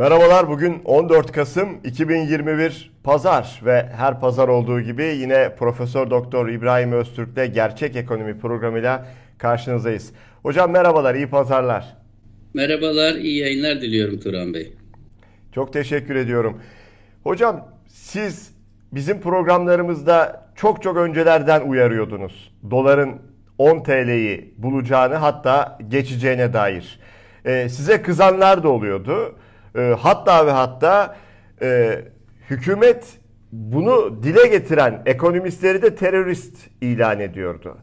Merhabalar bugün 14 Kasım 2021 Pazar ve her pazar olduğu gibi yine Profesör Doktor İbrahim Öztürk'le Gerçek Ekonomi programıyla karşınızdayız. Hocam merhabalar, iyi pazarlar. Merhabalar, iyi yayınlar diliyorum Turan Bey. Çok teşekkür ediyorum. Hocam siz bizim programlarımızda çok çok öncelerden uyarıyordunuz. Doların 10 TL'yi bulacağını hatta geçeceğine dair. Ee, size kızanlar da oluyordu. Ee, hatta ve hatta e, hükümet bunu dile getiren ekonomistleri de terörist ilan ediyordu.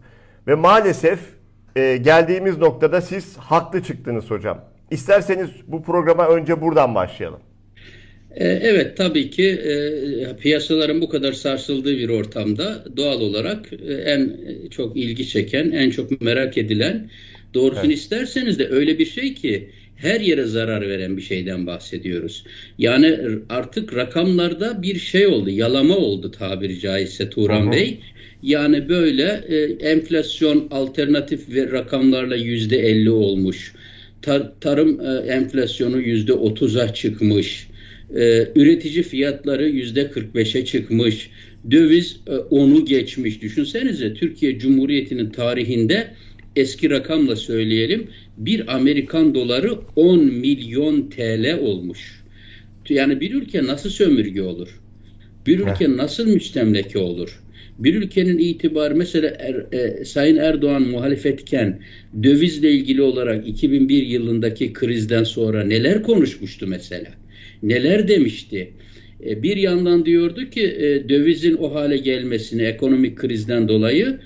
Ve maalesef e, geldiğimiz noktada siz haklı çıktınız hocam. İsterseniz bu programa önce buradan başlayalım. E, evet tabii ki e, piyasaların bu kadar sarsıldığı bir ortamda doğal olarak e, en çok ilgi çeken, en çok merak edilen doğrusunu evet. isterseniz de öyle bir şey ki her yere zarar veren bir şeyden bahsediyoruz. Yani artık rakamlarda bir şey oldu, yalama oldu tabiri caizse Turan Aha. Bey. Yani böyle e, enflasyon alternatif ve rakamlarla yüzde elli olmuş. Tar tarım e, enflasyonu yüzde otuza çıkmış. E, üretici fiyatları yüzde kırk beşe çıkmış. Döviz e, onu geçmiş. Düşünsenize Türkiye Cumhuriyeti'nin tarihinde eski rakamla söyleyelim bir Amerikan doları 10 milyon TL olmuş. Yani bir ülke nasıl sömürge olur? Bir ülke nasıl müstemleke olur? Bir ülkenin itibarı mesela er, e, Sayın Erdoğan muhalefetken dövizle ilgili olarak 2001 yılındaki krizden sonra neler konuşmuştu mesela? Neler demişti? E, bir yandan diyordu ki e, dövizin o hale gelmesini ekonomik krizden dolayı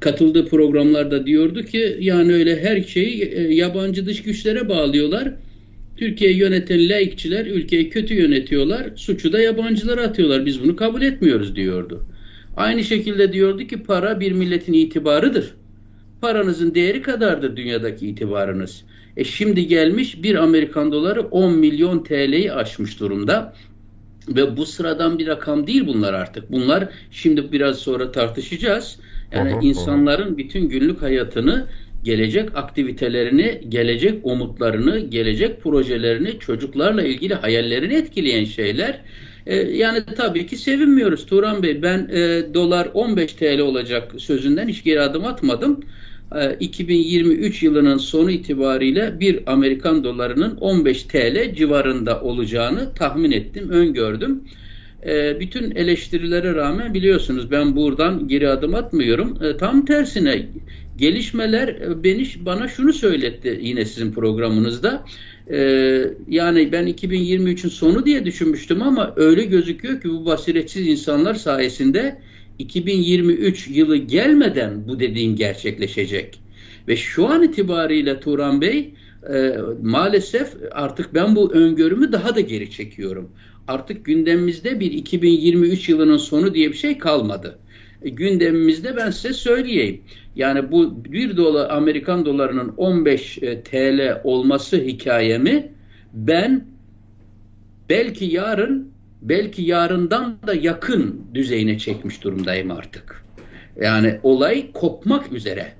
katıldığı programlarda diyordu ki yani öyle her şeyi e, yabancı dış güçlere bağlıyorlar. Türkiye'yi yöneten laikçiler ülkeyi kötü yönetiyorlar. Suçu da yabancılara atıyorlar. Biz bunu kabul etmiyoruz diyordu. Aynı şekilde diyordu ki para bir milletin itibarıdır. Paranızın değeri kadardır dünyadaki itibarınız. E şimdi gelmiş bir Amerikan doları 10 milyon TL'yi aşmış durumda. Ve bu sıradan bir rakam değil bunlar artık. Bunlar şimdi biraz sonra tartışacağız. Yani aha, insanların aha. bütün günlük hayatını, gelecek aktivitelerini, gelecek umutlarını, gelecek projelerini, çocuklarla ilgili hayallerini etkileyen şeyler. Ee, yani tabii ki sevinmiyoruz Turan Bey. Ben e, dolar 15 TL olacak sözünden hiç geri adım atmadım. 2023 yılının sonu itibariyle bir Amerikan dolarının 15 TL civarında olacağını tahmin ettim, öngördüm. E, bütün eleştirilere rağmen biliyorsunuz ben buradan geri adım atmıyorum. E, tam tersine gelişmeler e, beni bana şunu söyletti yine sizin programınızda. E, yani ben 2023'ün sonu diye düşünmüştüm ama öyle gözüküyor ki bu basiretsiz insanlar sayesinde 2023 yılı gelmeden bu dediğim gerçekleşecek. Ve şu an itibariyle Turan Bey e, maalesef artık ben bu öngörümü daha da geri çekiyorum. Artık gündemimizde bir 2023 yılının sonu diye bir şey kalmadı. E, gündemimizde ben size söyleyeyim. Yani bu 1 dolar Amerikan dolarının 15 e, TL olması hikayemi ben belki yarın belki yarından da yakın düzeyine çekmiş durumdayım artık. Yani olay kopmak üzere.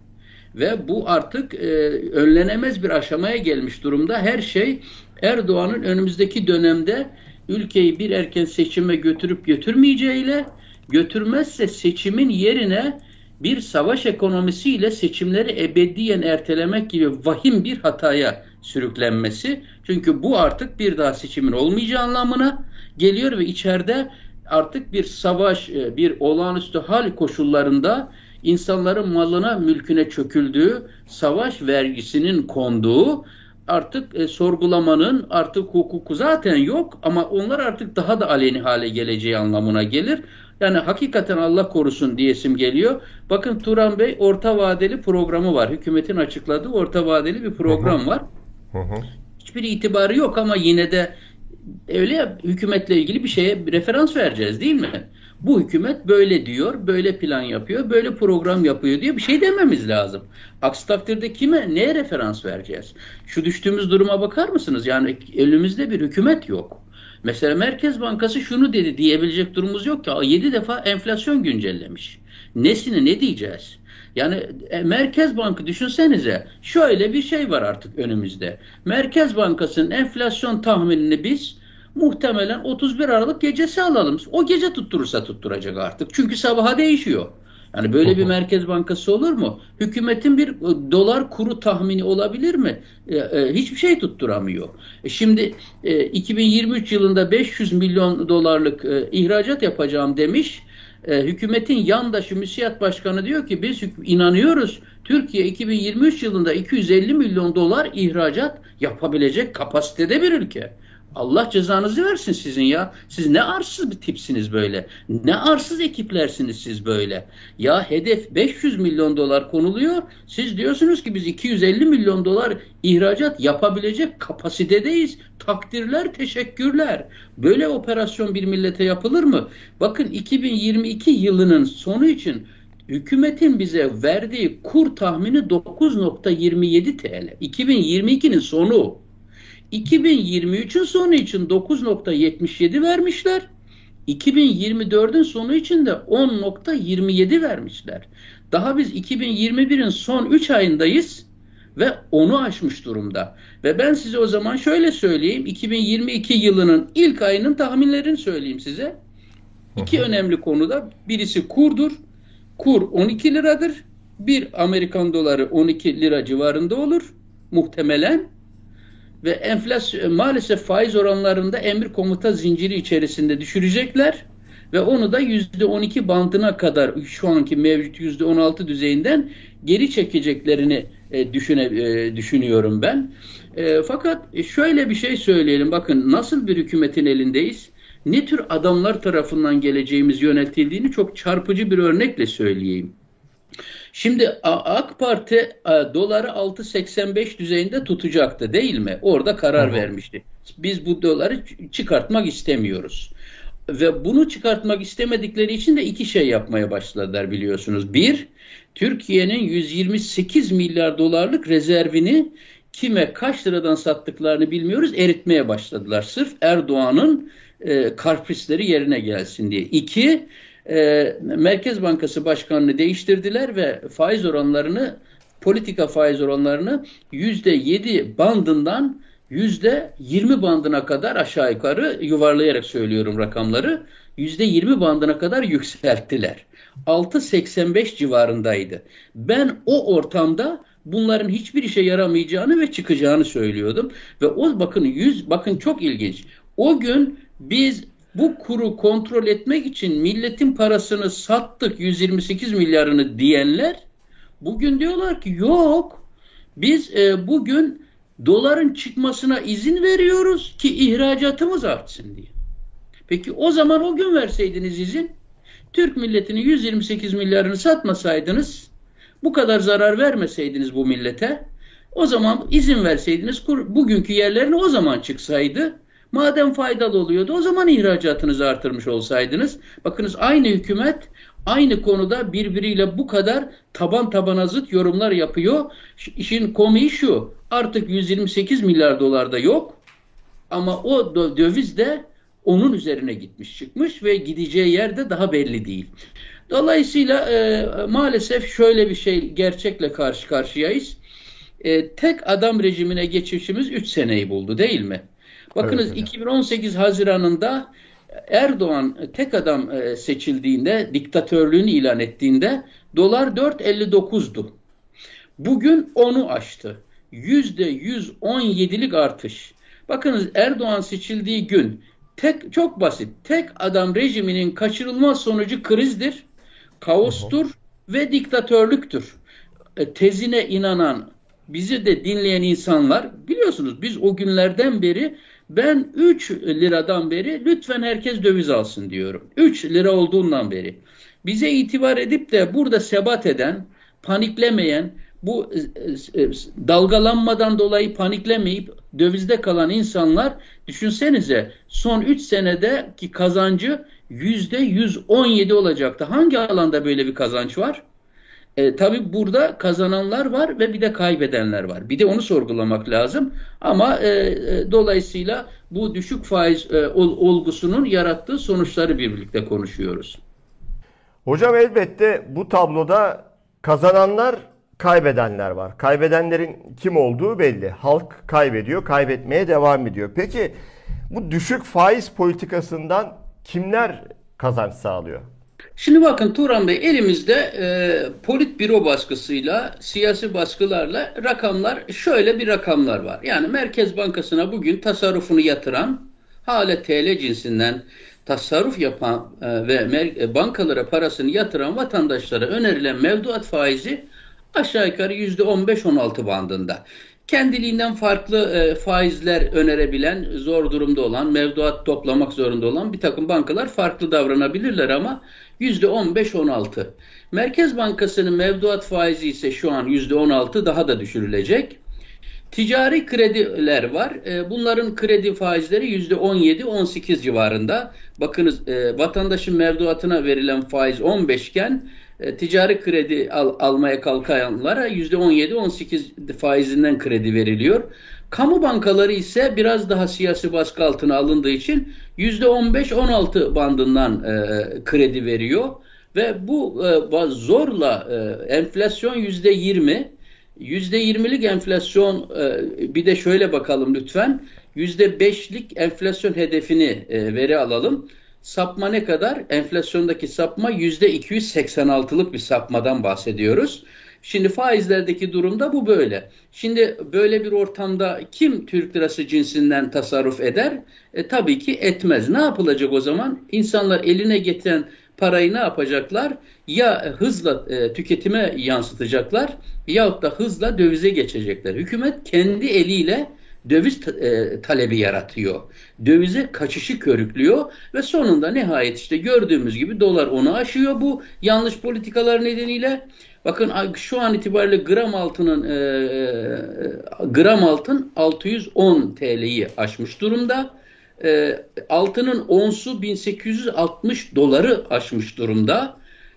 Ve bu artık e, önlenemez bir aşamaya gelmiş durumda. Her şey Erdoğan'ın önümüzdeki dönemde ülkeyi bir erken seçime götürüp götürmeyeceğiyle götürmezse seçimin yerine bir savaş ekonomisiyle seçimleri ebediyen ertelemek gibi vahim bir hataya sürüklenmesi. Çünkü bu artık bir daha seçimin olmayacağı anlamına geliyor ve içeride artık bir savaş, e, bir olağanüstü hal koşullarında insanların malına, mülküne çöküldüğü, savaş vergisinin konduğu, artık e, sorgulamanın artık hukuku zaten yok ama onlar artık daha da aleni hale geleceği anlamına gelir. Yani hakikaten Allah korusun diyesim geliyor. Bakın Turan Bey orta vadeli programı var. Hükümetin açıkladığı orta vadeli bir program var. Hiçbir itibarı yok ama yine de öyle ya, hükümetle ilgili bir şeye referans vereceğiz değil mi? Bu hükümet böyle diyor, böyle plan yapıyor, böyle program yapıyor diye bir şey dememiz lazım. Aksi takdirde kime, neye referans vereceğiz? Şu düştüğümüz duruma bakar mısınız? Yani elimizde bir hükümet yok. Mesela Merkez Bankası şunu dedi diyebilecek durumumuz yok ki 7 defa enflasyon güncellemiş. Nesini ne diyeceğiz? Yani e, Merkez Bankı düşünsenize şöyle bir şey var artık önümüzde. Merkez Bankası'nın enflasyon tahminini biz muhtemelen 31 Aralık gecesi alalım. O gece tutturursa tutturacak artık. Çünkü sabaha değişiyor. Yani böyle bir Merkez Bankası olur mu? Hükümetin bir e, dolar kuru tahmini olabilir mi? E, e, hiçbir şey tutturamıyor. E, şimdi e, 2023 yılında 500 milyon dolarlık e, ihracat yapacağım demiş. E, hükümetin yandaşı müsiyat başkanı diyor ki biz inanıyoruz Türkiye 2023 yılında 250 milyon dolar ihracat yapabilecek kapasitede bir ülke. Allah cezanızı versin sizin ya. Siz ne arsız bir tipsiniz böyle. Ne arsız ekiplersiniz siz böyle. Ya hedef 500 milyon dolar konuluyor. Siz diyorsunuz ki biz 250 milyon dolar ihracat yapabilecek kapasitedeyiz. Takdirler, teşekkürler. Böyle operasyon bir millete yapılır mı? Bakın 2022 yılının sonu için hükümetin bize verdiği kur tahmini 9.27 TL. 2022'nin sonu. 2023'ün sonu için 9.77 vermişler. 2024'ün sonu için de 10.27 vermişler. Daha biz 2021'in son 3 ayındayız ve onu aşmış durumda. Ve ben size o zaman şöyle söyleyeyim. 2022 yılının ilk ayının tahminlerini söyleyeyim size. İki önemli konuda birisi kurdur. Kur 12 liradır. Bir Amerikan doları 12 lira civarında olur muhtemelen ve enflasyon maalesef faiz oranlarında emir komuta zinciri içerisinde düşürecekler ve onu da yüzde 12 bandına kadar şu anki mevcut yüzde 16 düzeyinden geri çekeceklerini e, düşüne, e, düşünüyorum ben. E, fakat şöyle bir şey söyleyelim. Bakın nasıl bir hükümetin elindeyiz? Ne tür adamlar tarafından geleceğimiz yönetildiğini çok çarpıcı bir örnekle söyleyeyim. Şimdi AK Parti e, doları 6.85 düzeyinde tutacaktı değil mi? Orada karar Hı. vermişti. Biz bu doları çıkartmak istemiyoruz. Ve bunu çıkartmak istemedikleri için de iki şey yapmaya başladılar biliyorsunuz. Bir, Türkiye'nin 128 milyar dolarlık rezervini kime kaç liradan sattıklarını bilmiyoruz eritmeye başladılar. Sırf Erdoğan'ın e, karprisleri yerine gelsin diye. İki, e, Merkez Bankası Başkanı'nı değiştirdiler ve faiz oranlarını politika faiz oranlarını yüzde yedi bandından yüzde yirmi bandına kadar aşağı yukarı yuvarlayarak söylüyorum rakamları yüzde yirmi bandına kadar yükselttiler. 6.85 civarındaydı. Ben o ortamda bunların hiçbir işe yaramayacağını ve çıkacağını söylüyordum. Ve o bakın yüz bakın çok ilginç. O gün biz bu kuru kontrol etmek için milletin parasını sattık 128 milyarını diyenler bugün diyorlar ki yok biz e, bugün doların çıkmasına izin veriyoruz ki ihracatımız artsın diye. Peki o zaman o gün verseydiniz izin Türk milletinin 128 milyarını satmasaydınız bu kadar zarar vermeseydiniz bu millete o zaman izin verseydiniz bugünkü yerlerine o zaman çıksaydı Madem faydalı oluyordu o zaman ihracatınızı artırmış olsaydınız. Bakınız aynı hükümet aynı konuda birbiriyle bu kadar taban tabana zıt yorumlar yapıyor. İşin komiği şu artık 128 milyar dolarda yok ama o döviz de onun üzerine gitmiş çıkmış ve gideceği yer de daha belli değil. Dolayısıyla e, maalesef şöyle bir şey gerçekle karşı karşıyayız. E, tek adam rejimine geçişimiz 3 seneyi buldu değil mi? Bakınız evet, 2018 Haziran'ında Erdoğan tek adam e, seçildiğinde, diktatörlüğünü ilan ettiğinde dolar 4.59'du. Bugün onu aştı. %117'lik artış. Bakınız Erdoğan seçildiği gün tek çok basit. Tek adam rejiminin kaçırılmaz sonucu krizdir, kaostur ve diktatörlüktür. E, tezine inanan, bizi de dinleyen insanlar biliyorsunuz biz o günlerden beri ben 3 liradan beri lütfen herkes döviz alsın diyorum. 3 lira olduğundan beri. Bize itibar edip de burada sebat eden, paniklemeyen, bu e, e, dalgalanmadan dolayı paniklemeyip dövizde kalan insanlar düşünsenize son 3 senedeki kazancı %117 olacaktı. Hangi alanda böyle bir kazanç var? E, tabii burada kazananlar var ve bir de kaybedenler var. Bir de onu sorgulamak lazım. Ama e, e, dolayısıyla bu düşük faiz e, ol, olgusunun yarattığı sonuçları birlikte konuşuyoruz. Hocam elbette bu tabloda kazananlar kaybedenler var. Kaybedenlerin kim olduğu belli. Halk kaybediyor, kaybetmeye devam ediyor. Peki bu düşük faiz politikasından kimler kazanç sağlıyor? Şimdi bakın Turan Bey elimizde e, politbüro baskısıyla, siyasi baskılarla rakamlar şöyle bir rakamlar var. Yani Merkez Bankası'na bugün tasarrufunu yatıran, hala TL cinsinden tasarruf yapan e, ve e, bankalara parasını yatıran vatandaşlara önerilen mevduat faizi aşağı yukarı %15-16 bandında. Kendiliğinden farklı e, faizler önerebilen, zor durumda olan, mevduat toplamak zorunda olan bir takım bankalar farklı davranabilirler ama %15-16. Merkez Bankası'nın mevduat faizi ise şu an %16 daha da düşürülecek. Ticari krediler var. E, bunların kredi faizleri %17-18 civarında. Bakınız e, vatandaşın mevduatına verilen faiz 15 iken e, ticari kredi al, almaya kalkanlara %17-18 faizinden kredi veriliyor. Kamu bankaları ise biraz daha siyasi baskı altına alındığı için %15-16 bandından e, kredi veriyor. Ve bu e, zorla e, enflasyon %20, %20'lik enflasyon e, bir de şöyle bakalım lütfen. %5'lik enflasyon hedefini e, veri alalım. Sapma ne kadar? Enflasyondaki sapma %286'lık bir sapmadan bahsediyoruz. Şimdi faizlerdeki durumda bu böyle. Şimdi böyle bir ortamda kim Türk lirası cinsinden tasarruf eder? E, tabii ki etmez. Ne yapılacak o zaman? İnsanlar eline getiren parayı ne yapacaklar? Ya hızla e, tüketime yansıtacaklar yahut da hızla dövize geçecekler. Hükümet kendi eliyle döviz e, talebi yaratıyor. Dövize kaçışı körüklüyor ve sonunda nihayet işte gördüğümüz gibi dolar onu aşıyor bu yanlış politikalar nedeniyle. Bakın şu an itibariyle gram altının e, e gram altın 610 TL'yi aşmış durumda. E, altının onsu 1860 doları aşmış durumda.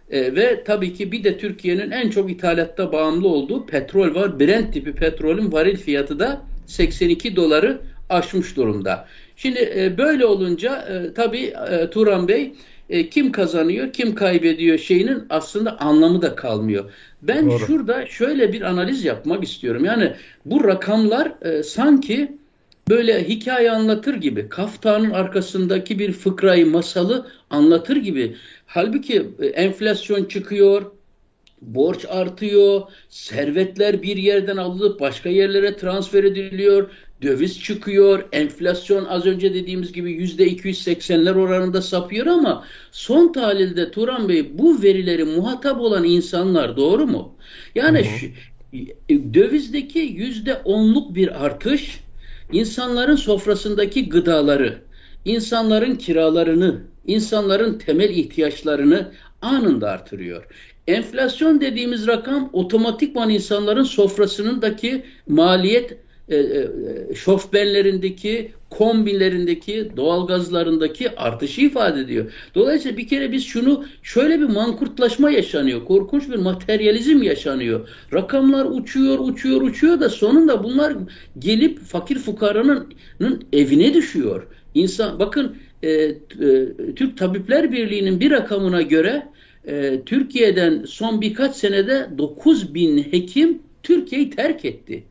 E, ve tabii ki bir de Türkiye'nin en çok ithalatta bağımlı olduğu petrol var. Brent tipi petrolün varil fiyatı da 82 doları aşmış durumda. Şimdi e, böyle olunca e, tabii e, Turan Bey e, kim kazanıyor, kim kaybediyor şeyinin aslında anlamı da kalmıyor. Ben Doğru. şurada şöyle bir analiz yapmak istiyorum. Yani bu rakamlar e, sanki böyle hikaye anlatır gibi, kaftanın arkasındaki bir fıkrayı, masalı anlatır gibi. Halbuki e, enflasyon çıkıyor, borç artıyor, servetler bir yerden alınıp başka yerlere transfer ediliyor, döviz çıkıyor, enflasyon az önce dediğimiz gibi yüzde 280'ler oranında sapıyor ama son tahlilde Turan Bey bu verileri muhatap olan insanlar doğru mu? Yani şu, dövizdeki yüzde onluk bir artış insanların sofrasındaki gıdaları, insanların kiralarını, insanların temel ihtiyaçlarını anında artırıyor. Enflasyon dediğimiz rakam otomatikman insanların sofrasındaki maliyet e, e, şofbenlerindeki, kombilerindeki, doğalgazlarındaki artışı ifade ediyor. Dolayısıyla bir kere biz şunu şöyle bir mankurtlaşma yaşanıyor. Korkunç bir materyalizm yaşanıyor. Rakamlar uçuyor, uçuyor, uçuyor da sonunda bunlar gelip fakir fukaranın evine düşüyor. İnsan bakın e, e, Türk Tabipler Birliği'nin bir rakamına göre e, Türkiye'den son birkaç senede 9 bin hekim Türkiye'yi terk etti.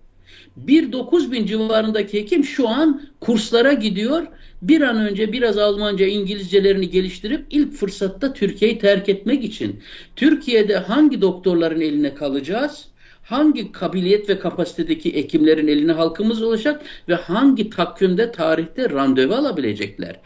Bir 9 bin civarındaki hekim şu an kurslara gidiyor. Bir an önce biraz Almanca, İngilizcelerini geliştirip ilk fırsatta Türkiye'yi terk etmek için. Türkiye'de hangi doktorların eline kalacağız? Hangi kabiliyet ve kapasitedeki hekimlerin eline halkımız olacak ve hangi takvimde, tarihte randevu alabilecekler?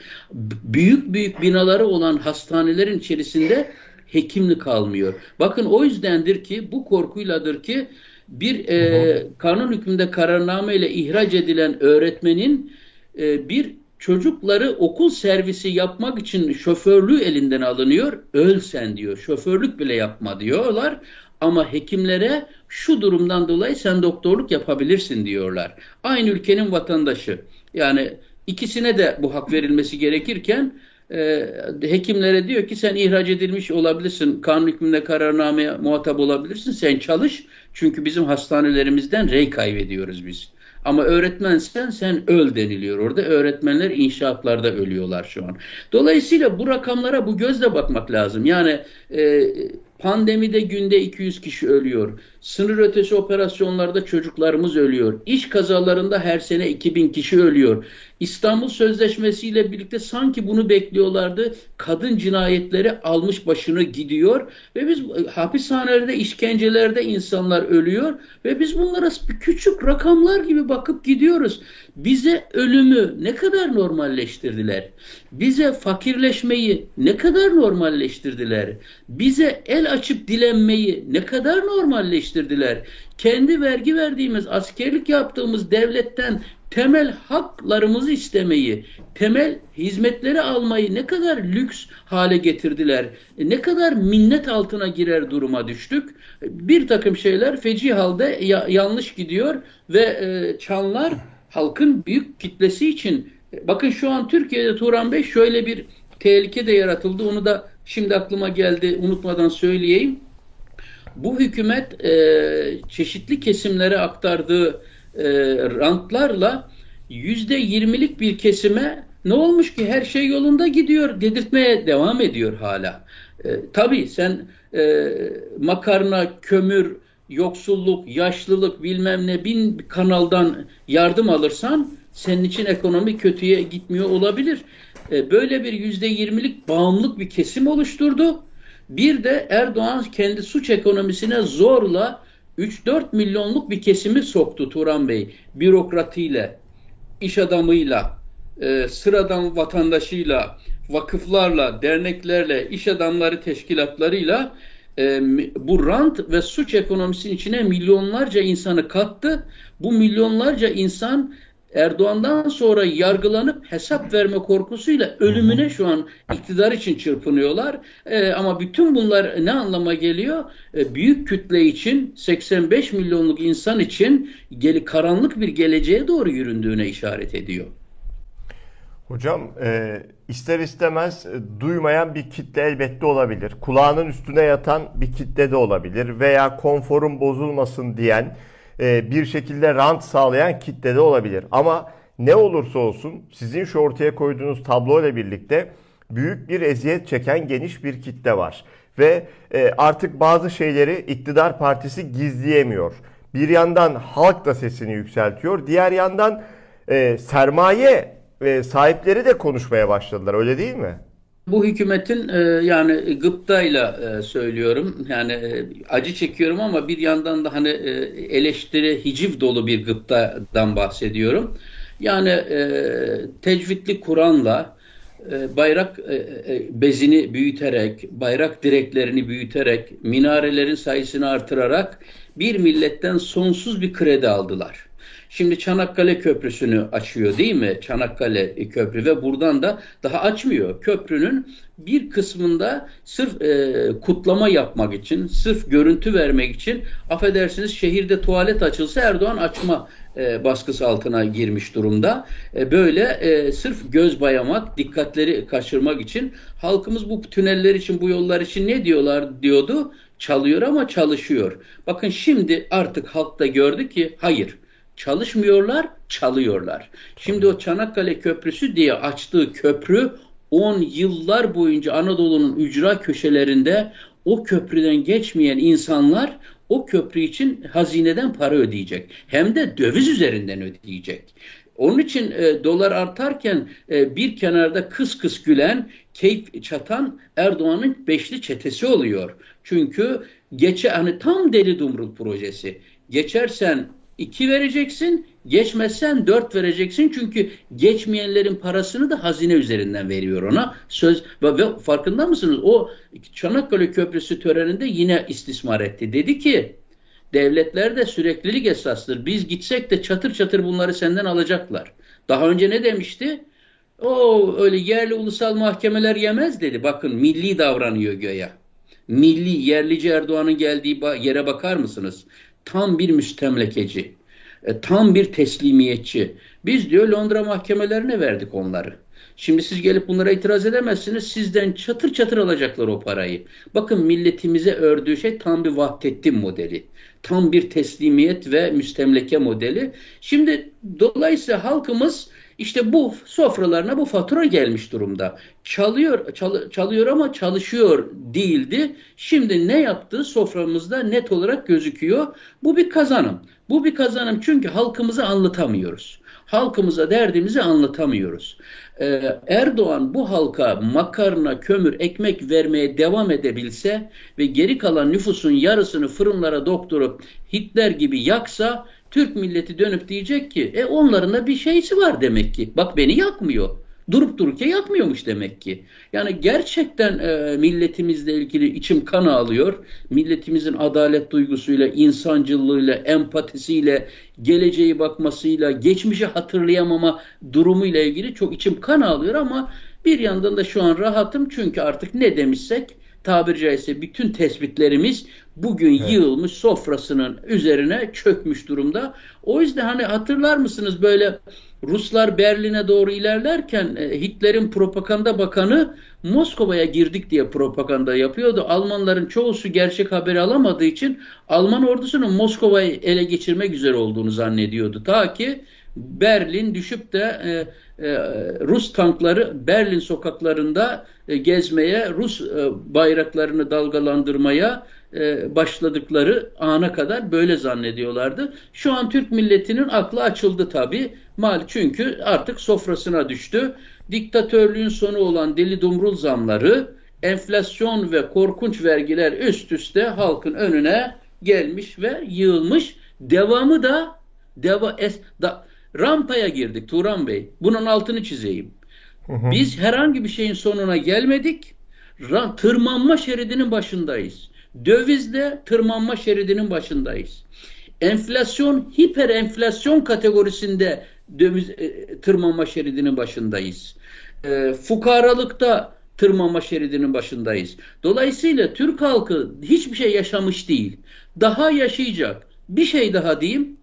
Büyük büyük binaları olan hastanelerin içerisinde hekimli kalmıyor. Bakın o yüzdendir ki bu korkuyladır ki bir e, kanun hükmünde kararname ile ihraç edilen öğretmenin e, bir çocukları okul servisi yapmak için şoförlüğü elinden alınıyor. Öl sen diyor. Şoförlük bile yapma diyorlar. Ama hekimlere şu durumdan dolayı sen doktorluk yapabilirsin diyorlar. Aynı ülkenin vatandaşı. Yani ikisine de bu hak verilmesi gerekirken e, hekimlere diyor ki sen ihraç edilmiş olabilirsin. Kanun hükmünde kararnameye muhatap olabilirsin. Sen çalış. Çünkü bizim hastanelerimizden rey kaybediyoruz biz. Ama öğretmensen sen öl deniliyor orada. Öğretmenler inşaatlarda ölüyorlar şu an. Dolayısıyla bu rakamlara bu gözle bakmak lazım. Yani e, Pandemide günde 200 kişi ölüyor. Sınır ötesi operasyonlarda çocuklarımız ölüyor. İş kazalarında her sene 2000 kişi ölüyor. İstanbul Sözleşmesi ile birlikte sanki bunu bekliyorlardı. Kadın cinayetleri almış başını gidiyor ve biz hapishanelerde, işkencelerde insanlar ölüyor ve biz bunlara küçük rakamlar gibi bakıp gidiyoruz. Bize ölümü ne kadar normalleştirdiler? Bize fakirleşmeyi ne kadar normalleştirdiler? Bize el açıp dilenmeyi ne kadar normalleştirdiler? Kendi vergi verdiğimiz, askerlik yaptığımız devletten temel haklarımızı istemeyi, temel hizmetleri almayı ne kadar lüks hale getirdiler. E, ne kadar minnet altına girer duruma düştük. Bir takım şeyler feci halde ya, yanlış gidiyor ve e, çanlar halkın büyük kitlesi için bakın şu an Türkiye'de Turan Bey şöyle bir tehlike de yaratıldı. Onu da şimdi aklıma geldi unutmadan söyleyeyim. Bu hükümet e, çeşitli kesimlere aktardığı e, rantlarla yüzde yirmilik bir kesime ne olmuş ki her şey yolunda gidiyor dedirtmeye devam ediyor hala. E, tabii sen e, makarna, kömür, yoksulluk, yaşlılık bilmem ne bin kanaldan yardım alırsan senin için ekonomi kötüye gitmiyor olabilir. E, böyle bir yüzde yirmilik bağımlılık bir kesim oluşturdu. Bir de Erdoğan kendi suç ekonomisine zorla 3-4 milyonluk bir kesimi soktu Turan Bey. Bürokratiyle, iş adamıyla, e, sıradan vatandaşıyla, vakıflarla, derneklerle, iş adamları teşkilatlarıyla e, bu rant ve suç ekonomisinin içine milyonlarca insanı kattı. Bu milyonlarca insan Erdoğan'dan sonra yargılanıp hesap verme korkusuyla ölümüne şu an iktidar için çırpınıyorlar. Ee, ama bütün bunlar ne anlama geliyor? Ee, büyük kütle için 85 milyonluk insan için geli karanlık bir geleceğe doğru yüründüğüne işaret ediyor. Hocam e, ister istemez e, duymayan bir kitle elbette olabilir. Kulağının üstüne yatan bir kitle de olabilir veya konforun bozulmasın diyen e, bir şekilde rant sağlayan kitlede olabilir. Ama ne olursa olsun sizin şu ortaya koyduğunuz tablo ile birlikte büyük bir eziyet çeken geniş bir kitle var. Ve e, artık bazı şeyleri iktidar partisi gizleyemiyor. Bir yandan halk da sesini yükseltiyor. Diğer yandan e, sahipleri de konuşmaya başladılar öyle değil mi? Bu hükümetin e, yani gıptayla e, söylüyorum yani e, acı çekiyorum ama bir yandan da hani e, eleştiri hiciv dolu bir gıptadan bahsediyorum. Yani e, tecvidli Kur'an'la e, bayrak bezini büyüterek, bayrak direklerini büyüterek, minarelerin sayısını artırarak bir milletten sonsuz bir kredi aldılar. Şimdi Çanakkale Köprüsü'nü açıyor değil mi? Çanakkale Köprü ve buradan da daha açmıyor. Köprünün bir kısmında sırf e, kutlama yapmak için, sırf görüntü vermek için affedersiniz şehirde tuvalet açılsa Erdoğan açma e, baskısı altına girmiş durumda. E, böyle e, sırf göz bayamak, dikkatleri kaçırmak için halkımız bu tüneller için, bu yollar için ne diyorlar diyordu? Çalıyor ama çalışıyor. Bakın şimdi artık halk da gördü ki hayır Çalışmıyorlar, çalıyorlar. Şimdi o Çanakkale Köprüsü diye açtığı köprü 10 yıllar boyunca Anadolu'nun ücra köşelerinde o köprüden geçmeyen insanlar o köprü için hazineden para ödeyecek. Hem de döviz üzerinden ödeyecek. Onun için e, dolar artarken e, bir kenarda kıs kıs gülen, keyif çatan Erdoğan'ın beşli çetesi oluyor. Çünkü geçe hani tam deli dumrul projesi. Geçersen 2 vereceksin. Geçmezsen 4 vereceksin. Çünkü geçmeyenlerin parasını da hazine üzerinden veriyor ona. Söz ve, ve farkında mısınız? O Çanakkale Köprüsü töreninde yine istismar etti. Dedi ki devletler de süreklilik esastır. Biz gitsek de çatır çatır bunları senden alacaklar. Daha önce ne demişti? O öyle yerli ulusal mahkemeler yemez dedi. Bakın milli davranıyor göya. Milli yerlici Erdoğan'ın geldiği yere bakar mısınız? Tam bir müstemlekeci, e, tam bir teslimiyetçi. Biz diyor Londra mahkemelerine verdik onları. Şimdi siz gelip bunlara itiraz edemezsiniz. Sizden çatır çatır alacaklar o parayı. Bakın milletimize ördüğü şey tam bir Vahdettin modeli. Tam bir teslimiyet ve müstemleke modeli. Şimdi dolayısıyla halkımız İşte bu sofralarına bu fatura gelmiş durumda. Çalıyor, çal, çalıyor ama çalışıyor değildi. Şimdi ne yaptığı soframızda net olarak gözüküyor. Bu bir kazanım. Bu bir kazanım çünkü halkımızı anlatamıyoruz. Halkımıza derdimizi anlatamıyoruz. Ee, Erdoğan bu halka makarna, kömür, ekmek vermeye devam edebilse ve geri kalan nüfusun yarısını fırınlara doktorup Hitler gibi yaksa Türk milleti dönüp diyecek ki e onların da bir şeysi var demek ki. Bak beni yakmıyor. Durup dururken yakmıyormuş demek ki. Yani gerçekten e, milletimizle ilgili içim kan ağlıyor. Milletimizin adalet duygusuyla, insancılığıyla, empatisiyle, geleceği bakmasıyla, geçmişi hatırlayamama durumuyla ilgili çok içim kan ağlıyor ama bir yandan da şu an rahatım çünkü artık ne demişsek tabiri caizse bütün tespitlerimiz bugün evet. yığılmış sofrasının üzerine çökmüş durumda. O yüzden hani hatırlar mısınız böyle Ruslar Berlin'e doğru ilerlerken e, Hitler'in propaganda bakanı Moskova'ya girdik diye propaganda yapıyordu. Almanların çoğusu gerçek haberi alamadığı için Alman ordusunun Moskova'yı ele geçirmek üzere olduğunu zannediyordu. Ta ki Berlin düşüp de e, e, Rus tankları Berlin sokaklarında e, gezmeye, Rus e, bayraklarını dalgalandırmaya e, başladıkları ana kadar böyle zannediyorlardı. Şu an Türk milletinin aklı açıldı tabi. Mal çünkü artık sofrasına düştü. Diktatörlüğün sonu olan deli dumrul zamları, enflasyon ve korkunç vergiler üst üste halkın önüne gelmiş ve yığılmış. Devamı da deva es, da, rampaya girdik Turan Bey. Bunun altını çizeyim. Hı hı. Biz herhangi bir şeyin sonuna gelmedik. Tırmanma şeridinin başındayız. Dövizde tırmanma şeridinin başındayız. Enflasyon, hiper enflasyon kategorisinde döviz, e, tırmanma şeridinin başındayız. E, fukaralıkta tırmanma şeridinin başındayız. Dolayısıyla Türk halkı hiçbir şey yaşamış değil. Daha yaşayacak. Bir şey daha diyeyim.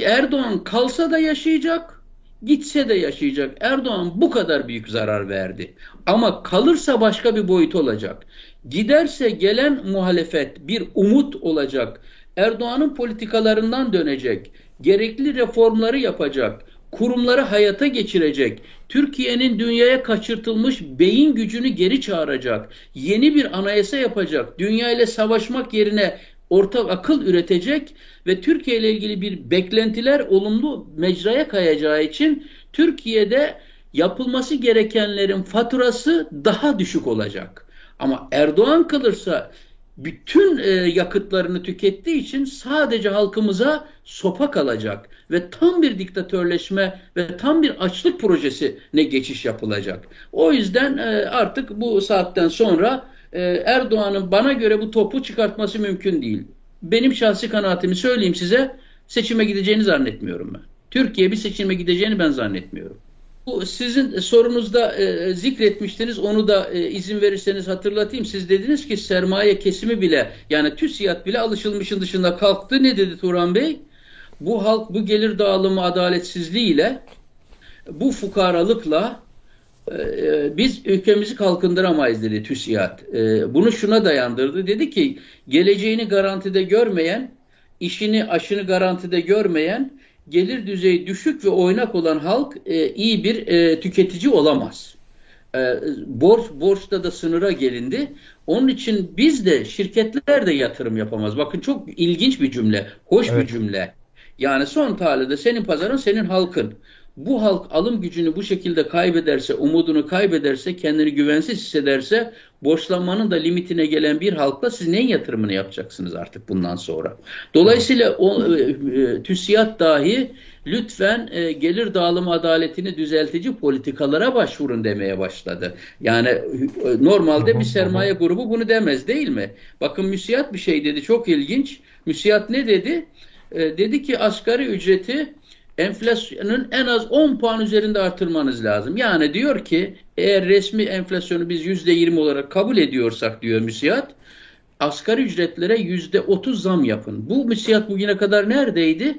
Erdoğan kalsa da yaşayacak, gitse de yaşayacak. Erdoğan bu kadar büyük zarar verdi. Ama kalırsa başka bir boyut olacak. Giderse gelen muhalefet bir umut olacak. Erdoğan'ın politikalarından dönecek. Gerekli reformları yapacak. Kurumları hayata geçirecek. Türkiye'nin dünyaya kaçırtılmış beyin gücünü geri çağıracak. Yeni bir anayasa yapacak. Dünya ile savaşmak yerine ortak akıl üretecek ve Türkiye ile ilgili bir beklentiler olumlu mecraya kayacağı için Türkiye'de yapılması gerekenlerin faturası daha düşük olacak. Ama Erdoğan kalırsa bütün e, yakıtlarını tükettiği için sadece halkımıza sopa kalacak ve tam bir diktatörleşme ve tam bir açlık projesi ne geçiş yapılacak. O yüzden e, artık bu saatten sonra e, Erdoğan'ın bana göre bu topu çıkartması mümkün değil. Benim şahsi kanaatimi söyleyeyim size seçime gideceğini zannetmiyorum ben. Türkiye bir seçime gideceğini ben zannetmiyorum. Bu sizin sorunuzda e, zikretmiştiniz. Onu da e, izin verirseniz hatırlatayım. Siz dediniz ki sermaye kesimi bile yani TÜSİAD bile alışılmışın dışında kalktı. Ne dedi Turan Bey? Bu halk bu gelir dağılımı adaletsizliğiyle bu fukaralıkla biz ülkemizi kalkındıramayız dedi TÜSİAD. E, bunu şuna dayandırdı. Dedi ki geleceğini garantide görmeyen, işini aşını garantide görmeyen gelir düzeyi düşük ve oynak olan halk e, iyi bir e, tüketici olamaz. E, borç borçta da sınıra gelindi. Onun için biz de şirketler de yatırım yapamaz. Bakın çok ilginç bir cümle, hoş evet. bir cümle. Yani son tahlilde senin pazarın senin halkın bu halk alım gücünü bu şekilde kaybederse, umudunu kaybederse, kendini güvensiz hissederse borçlanmanın da limitine gelen bir halkla siz neyin yatırımını yapacaksınız artık bundan sonra? Dolayısıyla o, e, e, TÜSİAD dahi lütfen e, gelir dağılımı adaletini düzeltici politikalara başvurun demeye başladı. Yani e, normalde bir sermaye grubu bunu demez değil mi? Bakın müsiyat bir şey dedi çok ilginç. Müsiyat ne dedi? E, dedi ki asgari ücreti enflasyonun en az 10 puan üzerinde artırmanız lazım. Yani diyor ki eğer resmi enflasyonu biz %20 olarak kabul ediyorsak diyor müsiyat asgari ücretlere %30 zam yapın. Bu müsiyat bugüne kadar neredeydi?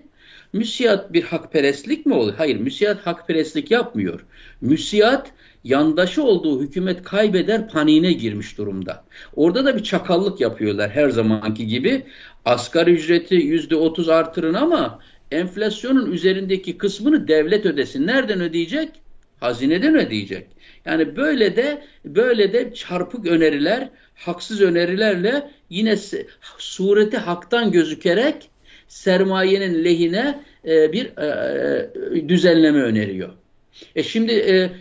Müsiyat bir hakperestlik mi oluyor? Hayır müsiyat hakperestlik yapmıyor. Müsiyat yandaşı olduğu hükümet kaybeder paniğine girmiş durumda. Orada da bir çakallık yapıyorlar her zamanki gibi. Asgari ücreti %30 artırın ama enflasyonun üzerindeki kısmını devlet ödesin. Nereden ödeyecek? Hazineden ödeyecek. Yani böyle de böyle de çarpık öneriler, haksız önerilerle yine sureti haktan gözükerek sermayenin lehine e, bir e, e, düzenleme öneriyor. E şimdi e, e,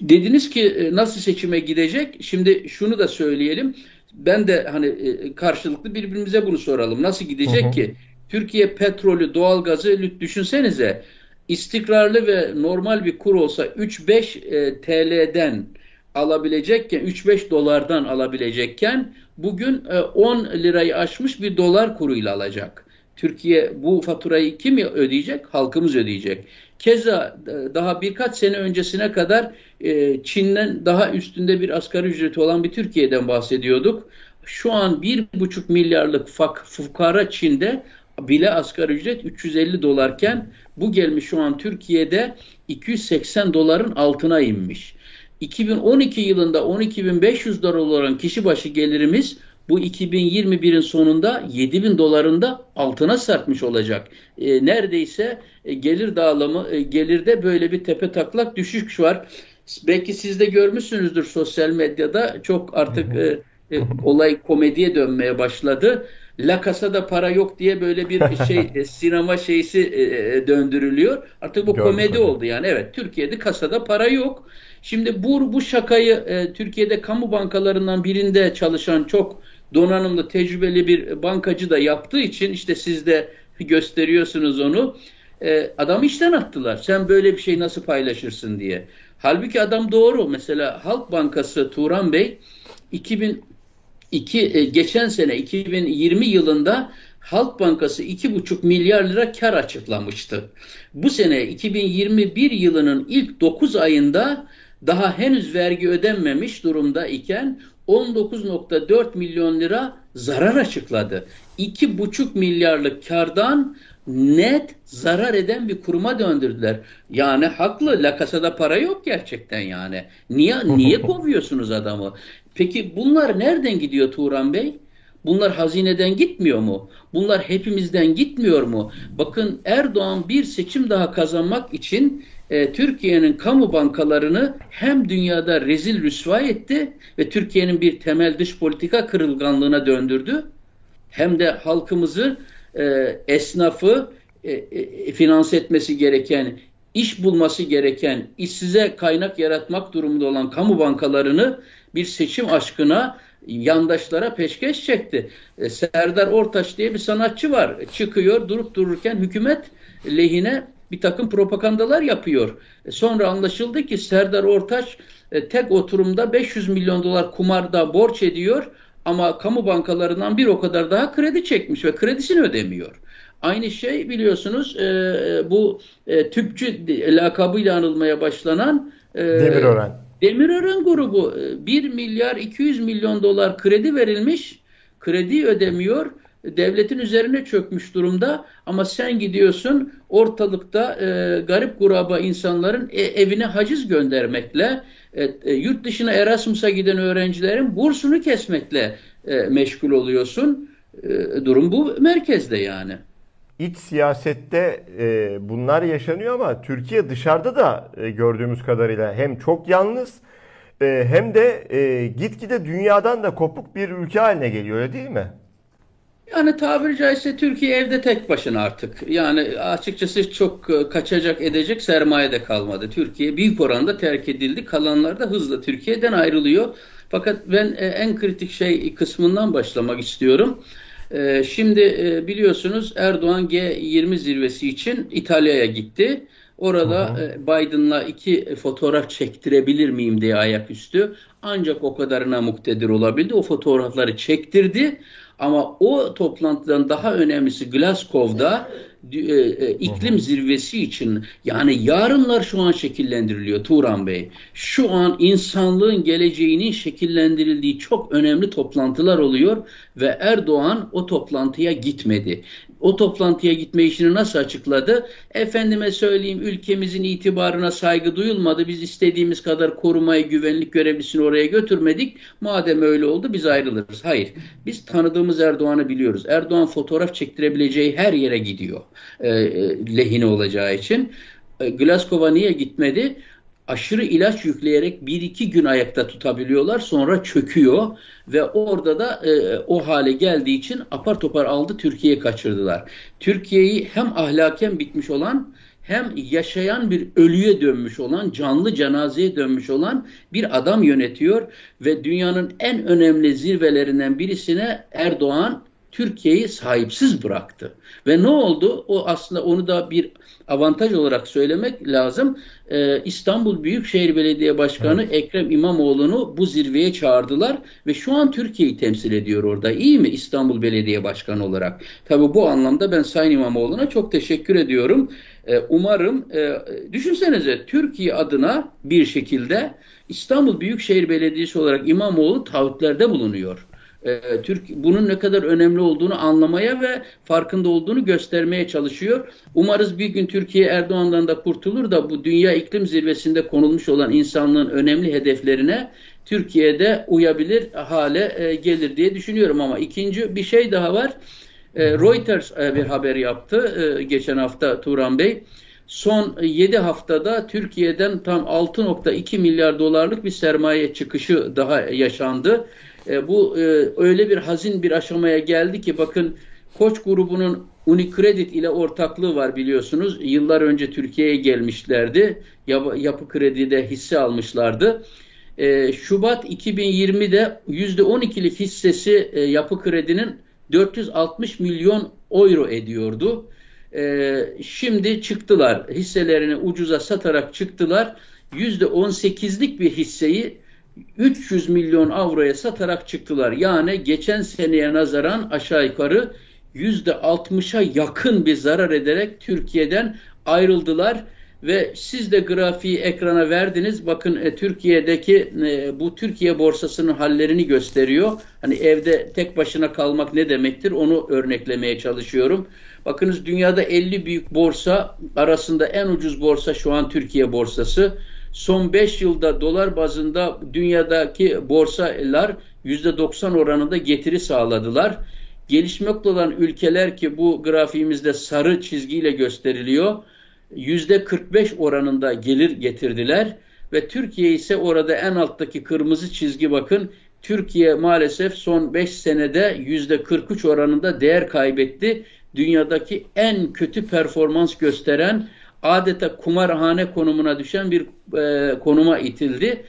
dediniz ki e, nasıl seçime gidecek? Şimdi şunu da söyleyelim. Ben de hani karşılıklı birbirimize bunu soralım. Nasıl gidecek hı hı. ki? Türkiye petrolü, doğalgazı düşünsenize istikrarlı ve normal bir kur olsa 3-5 e, TL'den alabilecekken 3-5 dolardan alabilecekken bugün e, 10 lirayı aşmış bir dolar kuruyla alacak. Türkiye bu faturayı kim ödeyecek? Halkımız ödeyecek. Keza e, daha birkaç sene öncesine kadar e, Çin'den daha üstünde bir asgari ücreti olan bir Türkiye'den bahsediyorduk. Şu an bir buçuk milyarlık fak, fukara Çin'de bile asgari ücret 350 dolarken bu gelmiş şu an Türkiye'de 280 doların altına inmiş. 2012 yılında 12.500 dolar olan kişi başı gelirimiz bu 2021'in sonunda 7000 dolarında altına sarkmış olacak. E, neredeyse e, gelir dağılımı e, gelirde böyle bir tepe taklak düşüş var. Belki siz de görmüşsünüzdür sosyal medyada çok artık e, e, olay komediye dönmeye başladı. La Casa'da para yok diye böyle bir şey e, sinema şeysi e, e, döndürülüyor. Artık bu Gördüm komedi oldu yani. Evet Türkiye'de kasada para yok. Şimdi bu bu şakayı e, Türkiye'de kamu bankalarından birinde çalışan çok donanımlı tecrübeli bir bankacı da yaptığı için işte siz de gösteriyorsunuz onu. E, adam işten attılar. Sen böyle bir şey nasıl paylaşırsın diye. Halbuki adam doğru. Mesela Halk Bankası Turan Bey 2000 iki, e, geçen sene 2020 yılında Halk Bankası 2,5 milyar lira kar açıklamıştı. Bu sene 2021 yılının ilk 9 ayında daha henüz vergi ödenmemiş durumda iken 19.4 milyon lira zarar açıkladı. 2,5 milyarlık kardan net zarar eden bir kuruma döndürdüler. Yani haklı. La kasada para yok gerçekten yani. Niye niye kovuyorsunuz adamı? Peki bunlar nereden gidiyor Turan Bey? Bunlar hazineden gitmiyor mu? Bunlar hepimizden gitmiyor mu? Bakın Erdoğan bir seçim daha kazanmak için e, Türkiye'nin kamu bankalarını hem dünyada rezil rüsva etti ve Türkiye'nin bir temel dış politika kırılganlığına döndürdü. Hem de halkımızı, e, esnafı e, e, finanse etmesi gereken, iş bulması gereken, işsize kaynak yaratmak durumunda olan kamu bankalarını bir seçim aşkına yandaşlara peşkeş çekti. E, Serdar Ortaç diye bir sanatçı var. Çıkıyor durup dururken hükümet lehine bir takım propagandalar yapıyor. E, sonra anlaşıldı ki Serdar Ortaç e, tek oturumda 500 milyon dolar kumarda borç ediyor ama kamu bankalarından bir o kadar daha kredi çekmiş ve kredisini ödemiyor. Aynı şey biliyorsunuz e, bu e, tüpçü lakabıyla anılmaya başlanan e, Demirören. Demirören grubu 1 milyar 200 milyon dolar kredi verilmiş, kredi ödemiyor devletin üzerine çökmüş durumda ama sen gidiyorsun ortalıkta e, garip kuraba insanların e, evine haciz göndermekle e, e, yurt dışına Erasmus'a giden öğrencilerin bursunu kesmekle e, meşgul oluyorsun. E, durum bu merkezde yani. İç siyasette e, bunlar yaşanıyor ama Türkiye dışarıda da e, gördüğümüz kadarıyla hem çok yalnız e, hem de e, gitgide dünyadan da kopuk bir ülke haline geliyor öyle değil mi? Yani tabiri caizse Türkiye evde tek başına artık. Yani açıkçası çok e, kaçacak edecek sermaye de kalmadı. Türkiye büyük oranda terk edildi. Kalanlar da hızla Türkiye'den ayrılıyor. Fakat ben e, en kritik şey kısmından başlamak istiyorum. E, şimdi biliyorsunuz Erdoğan G20 zirvesi için İtalya'ya gitti. Orada Biden'la iki fotoğraf çektirebilir miyim diye ayaküstü. Ancak o kadarına muktedir olabildi. O fotoğrafları çektirdi. Ama o toplantıdan daha önemlisi Glasgow'da e, e, iklim zirvesi için yani yarınlar şu an şekillendiriliyor Turan Bey. Şu an insanlığın geleceğinin şekillendirildiği çok önemli toplantılar oluyor ve Erdoğan o toplantıya gitmedi. O toplantıya gitme işini nasıl açıkladı? Efendime söyleyeyim ülkemizin itibarına saygı duyulmadı. Biz istediğimiz kadar korumayı, güvenlik görevlisini oraya götürmedik. Madem öyle oldu biz ayrılırız. Hayır. Biz tanıdığımız Erdoğan'ı biliyoruz. Erdoğan fotoğraf çektirebileceği her yere gidiyor. E, e, lehine olacağı için. E, Glasgow'a niye gitmedi? Aşırı ilaç yükleyerek bir iki gün ayakta tutabiliyorlar sonra çöküyor ve orada da e, o hale geldiği için apar topar aldı Türkiye'ye kaçırdılar. Türkiye'yi hem ahlaken bitmiş olan hem yaşayan bir ölüye dönmüş olan, canlı cenazeye dönmüş olan bir adam yönetiyor ve dünyanın en önemli zirvelerinden birisine Erdoğan Türkiye'yi sahipsiz bıraktı. Ve ne oldu? O aslında onu da bir avantaj olarak söylemek lazım. Ee, İstanbul Büyükşehir Belediye Başkanı evet. Ekrem İmamoğlu'nu bu zirveye çağırdılar ve şu an Türkiye'yi temsil ediyor orada. İyi mi İstanbul Belediye Başkanı olarak? Tabii bu anlamda ben Sayın İmamoğlu'na çok teşekkür ediyorum. Ee, umarım e, düşünsenize Türkiye adına bir şekilde İstanbul Büyükşehir Belediyesi olarak İmamoğlu taahhütlerde bulunuyor e, Türk bunun ne kadar önemli olduğunu anlamaya ve farkında olduğunu göstermeye çalışıyor. Umarız bir gün Türkiye Erdoğan'dan da kurtulur da bu dünya iklim zirvesinde konulmuş olan insanlığın önemli hedeflerine Türkiye'de uyabilir hale e, gelir diye düşünüyorum ama ikinci bir şey daha var. E, Reuters e, bir haber yaptı geçen hafta Turan Bey. Son 7 haftada Türkiye'den tam 6.2 milyar dolarlık bir sermaye çıkışı daha yaşandı. E, bu e, öyle bir hazin bir aşamaya geldi ki bakın Koç grubunun Unicredit ile ortaklığı var biliyorsunuz. Yıllar önce Türkiye'ye gelmişlerdi. Yap, yapı kredide hisse almışlardı. E, Şubat 2020'de %12'lik hissesi e, yapı kredinin 460 milyon euro ediyordu. E, şimdi çıktılar. Hisselerini ucuza satarak çıktılar. %18'lik bir hisseyi 300 milyon avroya satarak çıktılar. Yani geçen seneye nazaran aşağı yukarı %60'a yakın bir zarar ederek Türkiye'den ayrıldılar ve siz de grafiği ekrana verdiniz. Bakın e, Türkiye'deki e, bu Türkiye borsasının hallerini gösteriyor. Hani evde tek başına kalmak ne demektir onu örneklemeye çalışıyorum. Bakınız dünyada 50 büyük borsa arasında en ucuz borsa şu an Türkiye borsası son 5 yılda dolar bazında dünyadaki borsalar %90 oranında getiri sağladılar. Gelişmekte olan ülkeler ki bu grafiğimizde sarı çizgiyle gösteriliyor. %45 oranında gelir getirdiler ve Türkiye ise orada en alttaki kırmızı çizgi bakın Türkiye maalesef son 5 senede %43 oranında değer kaybetti. Dünyadaki en kötü performans gösteren adeta kumarhane konumuna düşen bir e, konuma itildi.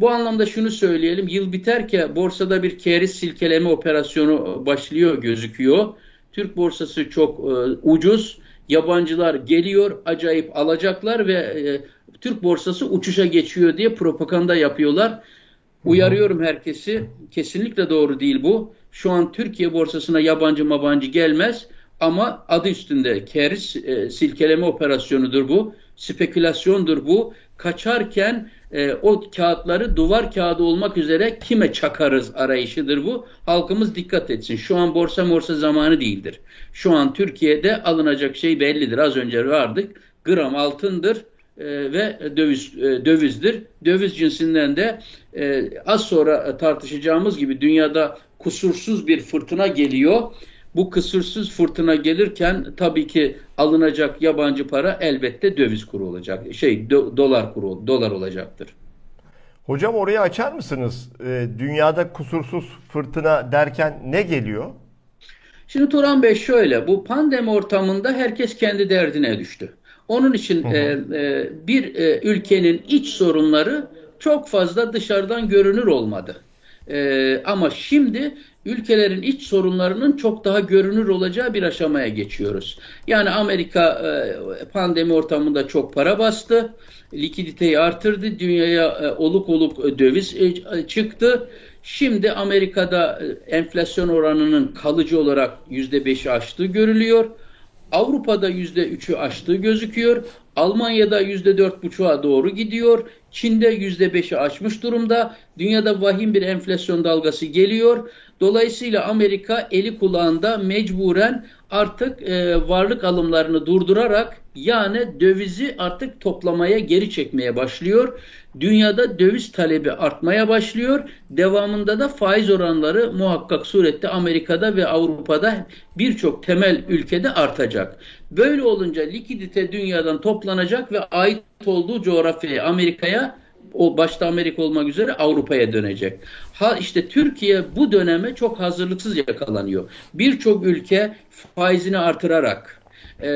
Bu anlamda şunu söyleyelim. Yıl biterken borsada bir keriz silkeleme operasyonu başlıyor gözüküyor. Türk borsası çok e, ucuz. Yabancılar geliyor, acayip alacaklar ve e, Türk borsası uçuşa geçiyor diye propaganda yapıyorlar. Uyarıyorum herkesi. Kesinlikle doğru değil bu. Şu an Türkiye borsasına yabancı mabancı gelmez. Ama adı üstünde keriz e, silkeleme operasyonudur bu. Spekülasyondur bu. Kaçarken e, o kağıtları duvar kağıdı olmak üzere kime çakarız arayışıdır bu. Halkımız dikkat etsin. Şu an borsa morsa zamanı değildir. Şu an Türkiye'de alınacak şey bellidir. Az önce vardık. Gram altındır e, ve döviz e, dövizdir. Döviz cinsinden de e, az sonra tartışacağımız gibi dünyada kusursuz bir fırtına geliyor bu kısırsız fırtına gelirken tabii ki alınacak yabancı para elbette döviz kuru olacak. Şey do, dolar kuru dolar olacaktır. Hocam orayı açar mısınız? Ee, dünyada kusursuz fırtına derken ne geliyor? Şimdi Turan Bey şöyle, bu pandemi ortamında herkes kendi derdine düştü. Onun için hı hı. E, e, bir e, ülkenin iç sorunları çok fazla dışarıdan görünür olmadı. E, ama şimdi ülkelerin iç sorunlarının çok daha görünür olacağı bir aşamaya geçiyoruz. Yani Amerika e, pandemi ortamında çok para bastı, likiditeyi artırdı, dünyaya e, oluk oluk döviz e, çıktı. Şimdi Amerika'da enflasyon oranının kalıcı olarak %5'i aştığı görülüyor. Avrupa'da %3'ü aştığı gözüküyor. Almanya'da %4,5'a doğru gidiyor. Çin'de %5'i aşmış durumda. Dünyada vahim bir enflasyon dalgası geliyor. Dolayısıyla Amerika eli kulağında mecburen artık e, varlık alımlarını durdurarak yani dövizi artık toplamaya geri çekmeye başlıyor. Dünyada döviz talebi artmaya başlıyor. Devamında da faiz oranları muhakkak surette Amerika'da ve Avrupa'da birçok temel ülkede artacak. Böyle olunca likidite dünyadan toplanacak ve ait olduğu coğrafyaya Amerika'ya o başta Amerika olmak üzere Avrupa'ya dönecek. Ha işte Türkiye bu döneme çok hazırlıksız yakalanıyor. Birçok ülke faizini artırarak e,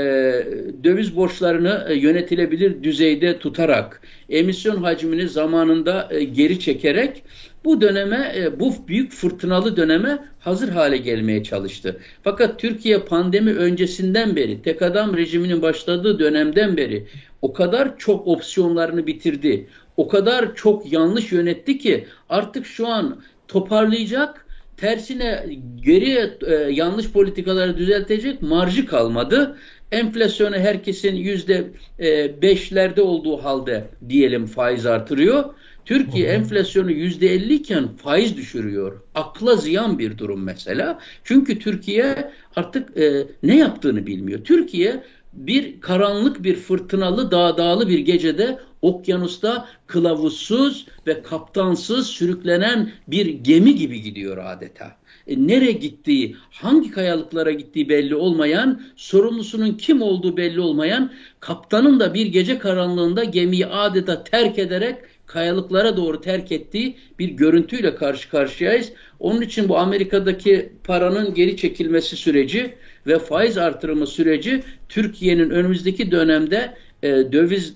döviz borçlarını e, yönetilebilir düzeyde tutarak, emisyon hacmini zamanında e, geri çekerek bu döneme, e, bu büyük fırtınalı döneme hazır hale gelmeye çalıştı. Fakat Türkiye pandemi öncesinden beri, tek adam rejiminin başladığı dönemden beri o kadar çok opsiyonlarını bitirdi. O kadar çok yanlış yönetti ki artık şu an toparlayacak tersine geriye e, yanlış politikaları düzeltecek marjı kalmadı. Enflasyonu herkesin yüzde e, beşlerde olduğu halde diyelim faiz artırıyor. Türkiye hı hı. enflasyonu yüzde elli iken faiz düşürüyor. Akla ziyan bir durum mesela. Çünkü Türkiye artık e, ne yaptığını bilmiyor. Türkiye bir karanlık bir fırtınalı dağ dağlı bir gecede okyanusta kılavuzsuz ve kaptansız sürüklenen bir gemi gibi gidiyor adeta. E, nereye gittiği, hangi kayalıklara gittiği belli olmayan, sorumlusunun kim olduğu belli olmayan, kaptanın da bir gece karanlığında gemiyi adeta terk ederek kayalıklara doğru terk ettiği bir görüntüyle karşı karşıyayız. Onun için bu Amerika'daki paranın geri çekilmesi süreci ve faiz artırımı süreci Türkiye'nin önümüzdeki dönemde e, döviz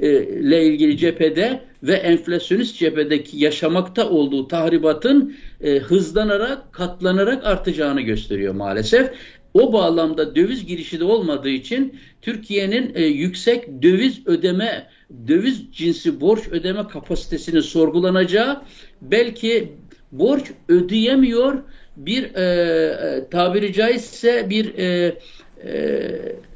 ile ilgili cephede ve enflasyonist cephedeki yaşamakta olduğu tahribatın e, hızlanarak, katlanarak artacağını gösteriyor maalesef. O bağlamda döviz girişi de olmadığı için Türkiye'nin e, yüksek döviz ödeme, döviz cinsi borç ödeme kapasitesinin sorgulanacağı, belki borç ödeyemiyor bir e, e tabiri caizse bir e, e,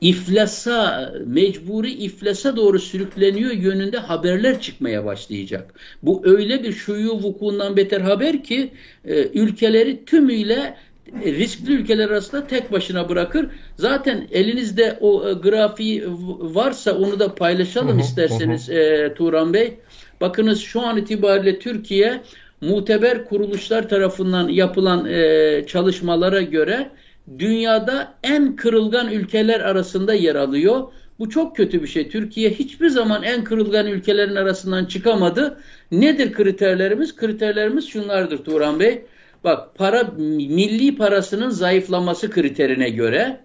iflasa, mecburi iflasa doğru sürükleniyor yönünde haberler çıkmaya başlayacak. Bu öyle bir şuyu vukuundan beter haber ki e, ülkeleri tümüyle e, riskli ülkeler arasında tek başına bırakır. Zaten elinizde o e, grafiği varsa onu da paylaşalım hı hı, isterseniz hı. E, Turan Bey. Bakınız şu an itibariyle Türkiye muteber kuruluşlar tarafından yapılan e, çalışmalara göre dünyada en kırılgan ülkeler arasında yer alıyor. Bu çok kötü bir şey. Türkiye hiçbir zaman en kırılgan ülkelerin arasından çıkamadı. Nedir kriterlerimiz? Kriterlerimiz şunlardır Turan Bey. Bak para milli parasının zayıflaması kriterine göre,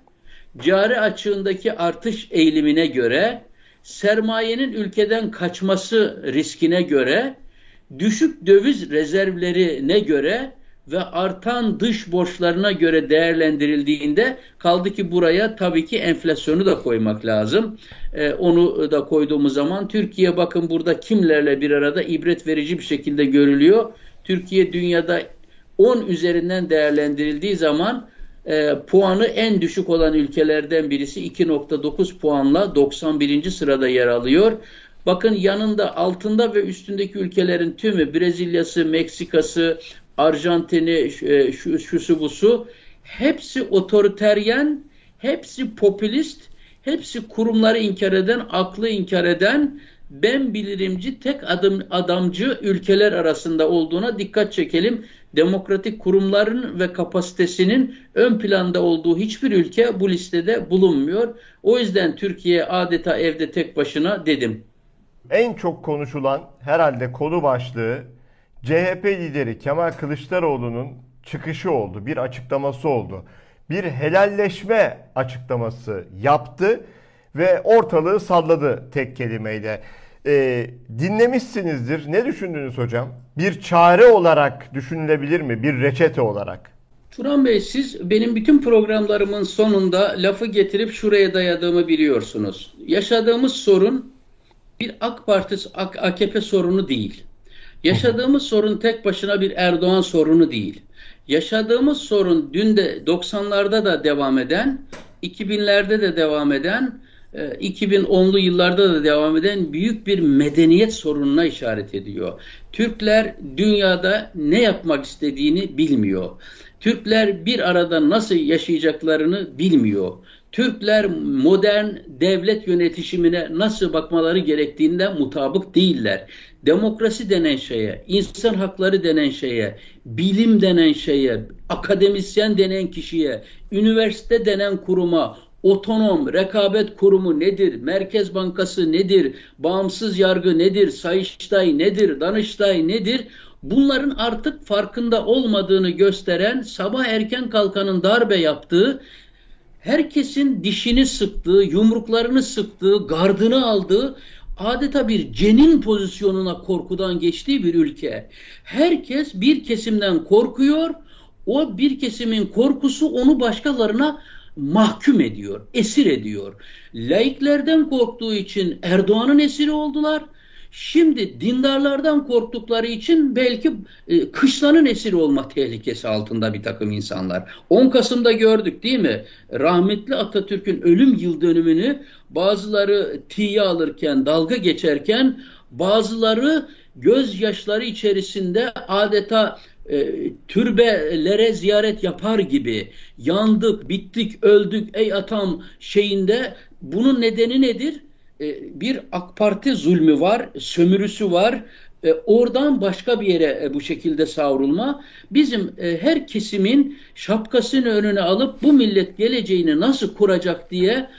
cari açığındaki artış eğilimine göre, sermayenin ülkeden kaçması riskine göre, düşük döviz rezervlerine göre ve artan dış borçlarına göre değerlendirildiğinde kaldı ki buraya tabii ki enflasyonu da koymak lazım. Ee, onu da koyduğumuz zaman Türkiye bakın burada kimlerle bir arada ibret verici bir şekilde görülüyor. Türkiye dünyada 10 üzerinden değerlendirildiği zaman e, puanı en düşük olan ülkelerden birisi 2.9 puanla 91. sırada yer alıyor. Bakın yanında altında ve üstündeki ülkelerin tümü Brezilya'sı, Meksika'sı, Arjantin'i, e, şu, şusu busu hepsi otoriteryen, hepsi popülist, hepsi kurumları inkar eden, aklı inkar eden, ben bilirimci tek adım adamcı ülkeler arasında olduğuna dikkat çekelim. Demokratik kurumların ve kapasitesinin ön planda olduğu hiçbir ülke bu listede bulunmuyor. O yüzden Türkiye adeta evde tek başına dedim. En çok konuşulan herhalde konu başlığı CHP lideri Kemal Kılıçdaroğlu'nun çıkışı oldu, bir açıklaması oldu. Bir helalleşme açıklaması yaptı ve ortalığı salladı tek kelimeyle. Ee, dinlemişsinizdir. Ne düşündünüz hocam? Bir çare olarak düşünülebilir mi? Bir reçete olarak? Turan Bey siz benim bütün programlarımın sonunda lafı getirip şuraya dayadığımı biliyorsunuz. Yaşadığımız sorun bir AK Parti AKP sorunu değil. Yaşadığımız sorun tek başına bir Erdoğan sorunu değil. Yaşadığımız sorun dün de 90'larda da devam eden, 2000'lerde de devam eden 2010'lu yıllarda da devam eden büyük bir medeniyet sorununa işaret ediyor. Türkler dünyada ne yapmak istediğini bilmiyor. Türkler bir arada nasıl yaşayacaklarını bilmiyor. Türkler modern devlet yönetişimine nasıl bakmaları gerektiğinde mutabık değiller. Demokrasi denen şeye, insan hakları denen şeye, bilim denen şeye, akademisyen denen kişiye, üniversite denen kuruma, otonom rekabet kurumu nedir, Merkez Bankası nedir, bağımsız yargı nedir, Sayıştay nedir, Danıştay nedir? Bunların artık farkında olmadığını gösteren sabah erken kalkanın darbe yaptığı herkesin dişini sıktığı, yumruklarını sıktığı, gardını aldığı adeta bir cenin pozisyonuna korkudan geçtiği bir ülke. Herkes bir kesimden korkuyor. O bir kesimin korkusu onu başkalarına mahkum ediyor, esir ediyor. Laiklerden korktuğu için Erdoğan'ın esiri oldular. Şimdi dindarlardan korktukları için belki e, kışlanın esiri olma tehlikesi altında bir takım insanlar. 10 Kasım'da gördük değil mi? Rahmetli Atatürk'ün ölüm yıl dönümünü bazıları tiye alırken, dalga geçerken bazıları gözyaşları içerisinde adeta e, türbelere ziyaret yapar gibi yandık, bittik, öldük ey atam şeyinde bunun nedeni nedir? E, bir AK Parti zulmü var, sömürüsü var. E, oradan başka bir yere e, bu şekilde savrulma. Bizim her kesimin şapkasını önüne alıp bu millet geleceğini nasıl kuracak diye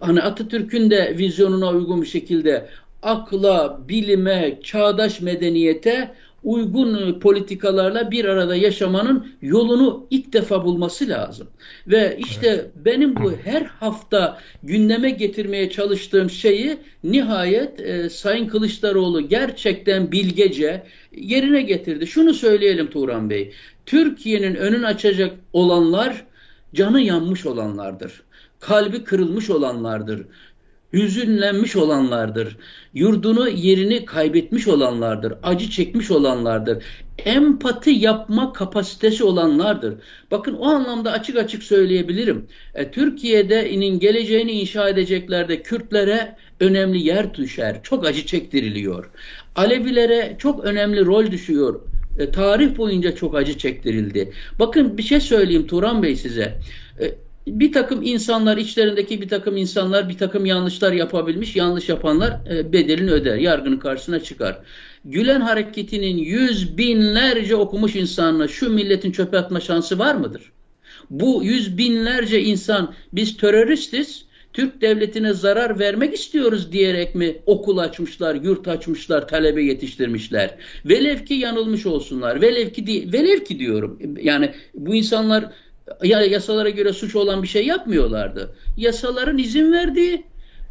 hani Atatürk'ün de vizyonuna uygun bir şekilde akla, bilime, çağdaş medeniyete uygun politikalarla bir arada yaşamanın yolunu ilk defa bulması lazım. Ve işte evet. benim bu her hafta gündeme getirmeye çalıştığım şeyi nihayet e, Sayın Kılıçdaroğlu gerçekten bilgece yerine getirdi. Şunu söyleyelim Turan Bey. Türkiye'nin önün açacak olanlar canı yanmış olanlardır. Kalbi kırılmış olanlardır hüzünlenmiş olanlardır. Yurdunu yerini kaybetmiş olanlardır. Acı çekmiş olanlardır. Empati yapma kapasitesi olanlardır. Bakın o anlamda açık açık söyleyebilirim. E, Türkiye'de'nin geleceğini inşa edeceklerde Kürtlere önemli yer düşer. Çok acı çektiriliyor. Alevilere çok önemli rol düşüyor. E, tarih boyunca çok acı çektirildi. Bakın bir şey söyleyeyim Turan Bey size. E, bir takım insanlar içlerindeki bir takım insanlar bir takım yanlışlar yapabilmiş. Yanlış yapanlar e, bedelini öder. Yargının karşısına çıkar. Gülen hareketinin yüz binlerce okumuş insanına şu milletin çöpe atma şansı var mıdır? Bu yüz binlerce insan biz teröristiz, Türk devletine zarar vermek istiyoruz diyerek mi okul açmışlar, yurt açmışlar, talebe yetiştirmişler? Velev ki yanılmış olsunlar. Velev ki, velev ki diyorum. Yani bu insanlar ya yasalara göre suç olan bir şey yapmıyorlardı. Yasaların izin verdiği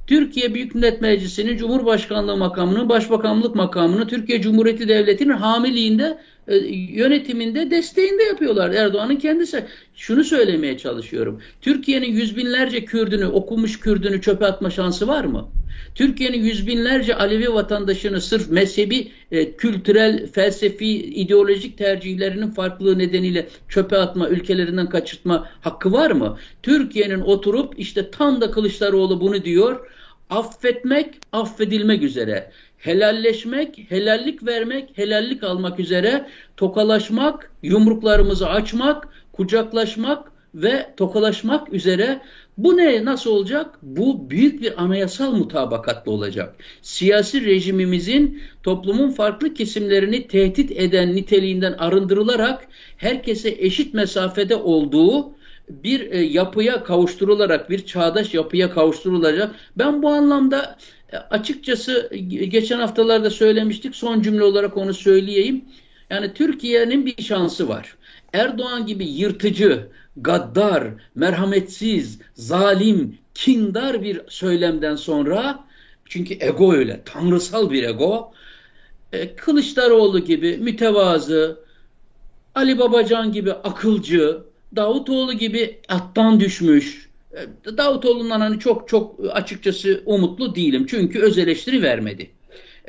Türkiye Büyük Millet Meclisi'nin Cumhurbaşkanlığı makamını, Başbakanlık makamını Türkiye Cumhuriyeti Devleti'nin hamiliğinde, e, yönetiminde, desteğinde yapıyorlar. Erdoğan'ın kendisi. Şunu söylemeye çalışıyorum. Türkiye'nin yüz binlerce Kürdünü, okumuş Kürdünü çöpe atma şansı var mı? Türkiye'nin yüz binlerce Alevi vatandaşını sırf mezhebi, e, kültürel, felsefi, ideolojik tercihlerinin farklılığı nedeniyle çöpe atma, ülkelerinden kaçırtma hakkı var mı? Türkiye'nin oturup işte tam da Kılıçdaroğlu bunu diyor. Affetmek, affedilmek üzere. Helalleşmek, helallik vermek, helallik almak üzere. Tokalaşmak, yumruklarımızı açmak, kucaklaşmak ve tokalaşmak üzere bu ne nasıl olacak? Bu büyük bir anayasal mutabakatlı olacak. Siyasi rejimimizin toplumun farklı kesimlerini tehdit eden niteliğinden arındırılarak herkese eşit mesafede olduğu bir e, yapıya kavuşturularak, bir çağdaş yapıya kavuşturulacak. Ben bu anlamda e, açıkçası geçen haftalarda söylemiştik. Son cümle olarak onu söyleyeyim. Yani Türkiye'nin bir şansı var. Erdoğan gibi yırtıcı, gaddar, merhametsiz, zalim, kindar bir söylemden sonra çünkü ego öyle, tanrısal bir ego. E, Kılıçdaroğlu gibi mütevazı, Ali Babacan gibi akılcı, Davutoğlu gibi attan düşmüş. E, Davutoğlu'ndan hani çok çok açıkçası umutlu değilim. Çünkü öz eleştiri vermedi.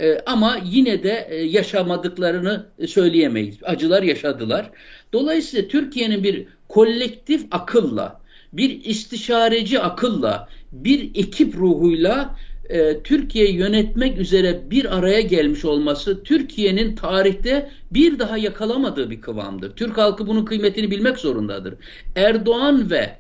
E, ama yine de e, yaşamadıklarını söyleyemeyiz. Acılar yaşadılar. Dolayısıyla Türkiye'nin bir kolektif akılla, bir istişareci akılla, bir ekip ruhuyla e, Türkiye'yi yönetmek üzere bir araya gelmiş olması Türkiye'nin tarihte bir daha yakalamadığı bir kıvamdır. Türk halkı bunun kıymetini bilmek zorundadır. Erdoğan ve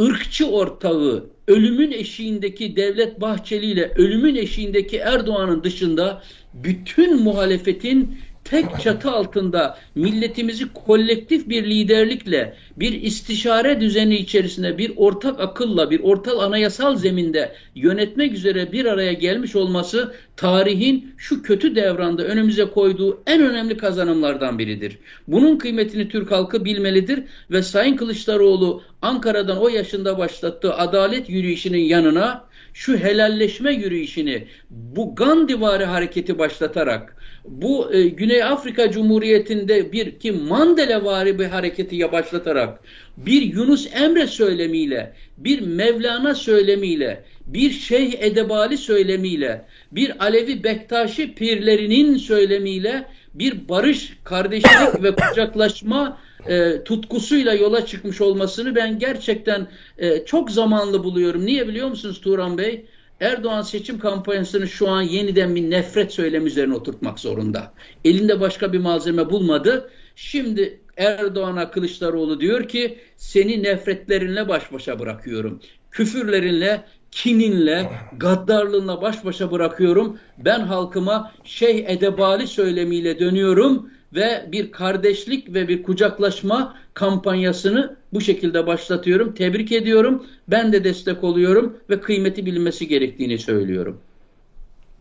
ırkçı ortağı ölümün eşiğindeki Devlet Bahçeli ile ölümün eşiğindeki Erdoğan'ın dışında bütün muhalefetin tek çatı altında milletimizi kolektif bir liderlikle, bir istişare düzeni içerisinde, bir ortak akılla, bir ortak anayasal zeminde yönetmek üzere bir araya gelmiş olması tarihin şu kötü devranda önümüze koyduğu en önemli kazanımlardan biridir. Bunun kıymetini Türk halkı bilmelidir ve Sayın Kılıçdaroğlu Ankara'dan o yaşında başlattığı adalet yürüyüşünün yanına şu helalleşme yürüyüşünü, bu Gandhivari hareketi başlatarak, bu e, Güney Afrika Cumhuriyeti'nde bir ki Mandela bir hareketi başlatarak, bir Yunus Emre söylemiyle, bir Mevlana söylemiyle, bir Şeyh Edebali söylemiyle, bir Alevi Bektaşi pirlerinin söylemiyle bir barış, kardeşlik ve kucaklaşma e, tutkusuyla yola çıkmış olmasını ben gerçekten e, çok zamanlı buluyorum. Niye biliyor musunuz Turan Bey? Erdoğan seçim kampanyasını şu an yeniden bir nefret söylemi üzerine oturtmak zorunda. Elinde başka bir malzeme bulmadı. Şimdi Erdoğan'a Kılıçdaroğlu diyor ki seni nefretlerinle baş başa bırakıyorum. Küfürlerinle, kininle, gaddarlığınla baş başa bırakıyorum. Ben halkıma şey edebali söylemiyle dönüyorum ve bir kardeşlik ve bir kucaklaşma kampanyasını bu şekilde başlatıyorum. Tebrik ediyorum. Ben de destek oluyorum ve kıymeti bilinmesi gerektiğini söylüyorum.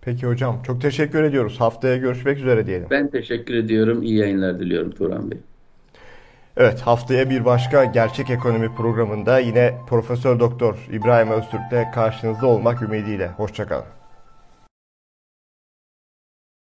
Peki hocam çok teşekkür ediyoruz. Haftaya görüşmek üzere diyelim. Ben teşekkür ediyorum. İyi yayınlar diliyorum Turan Bey. Evet haftaya bir başka gerçek ekonomi programında yine Profesör Doktor İbrahim Öztürk'le karşınızda olmak ümidiyle. Hoşçakalın.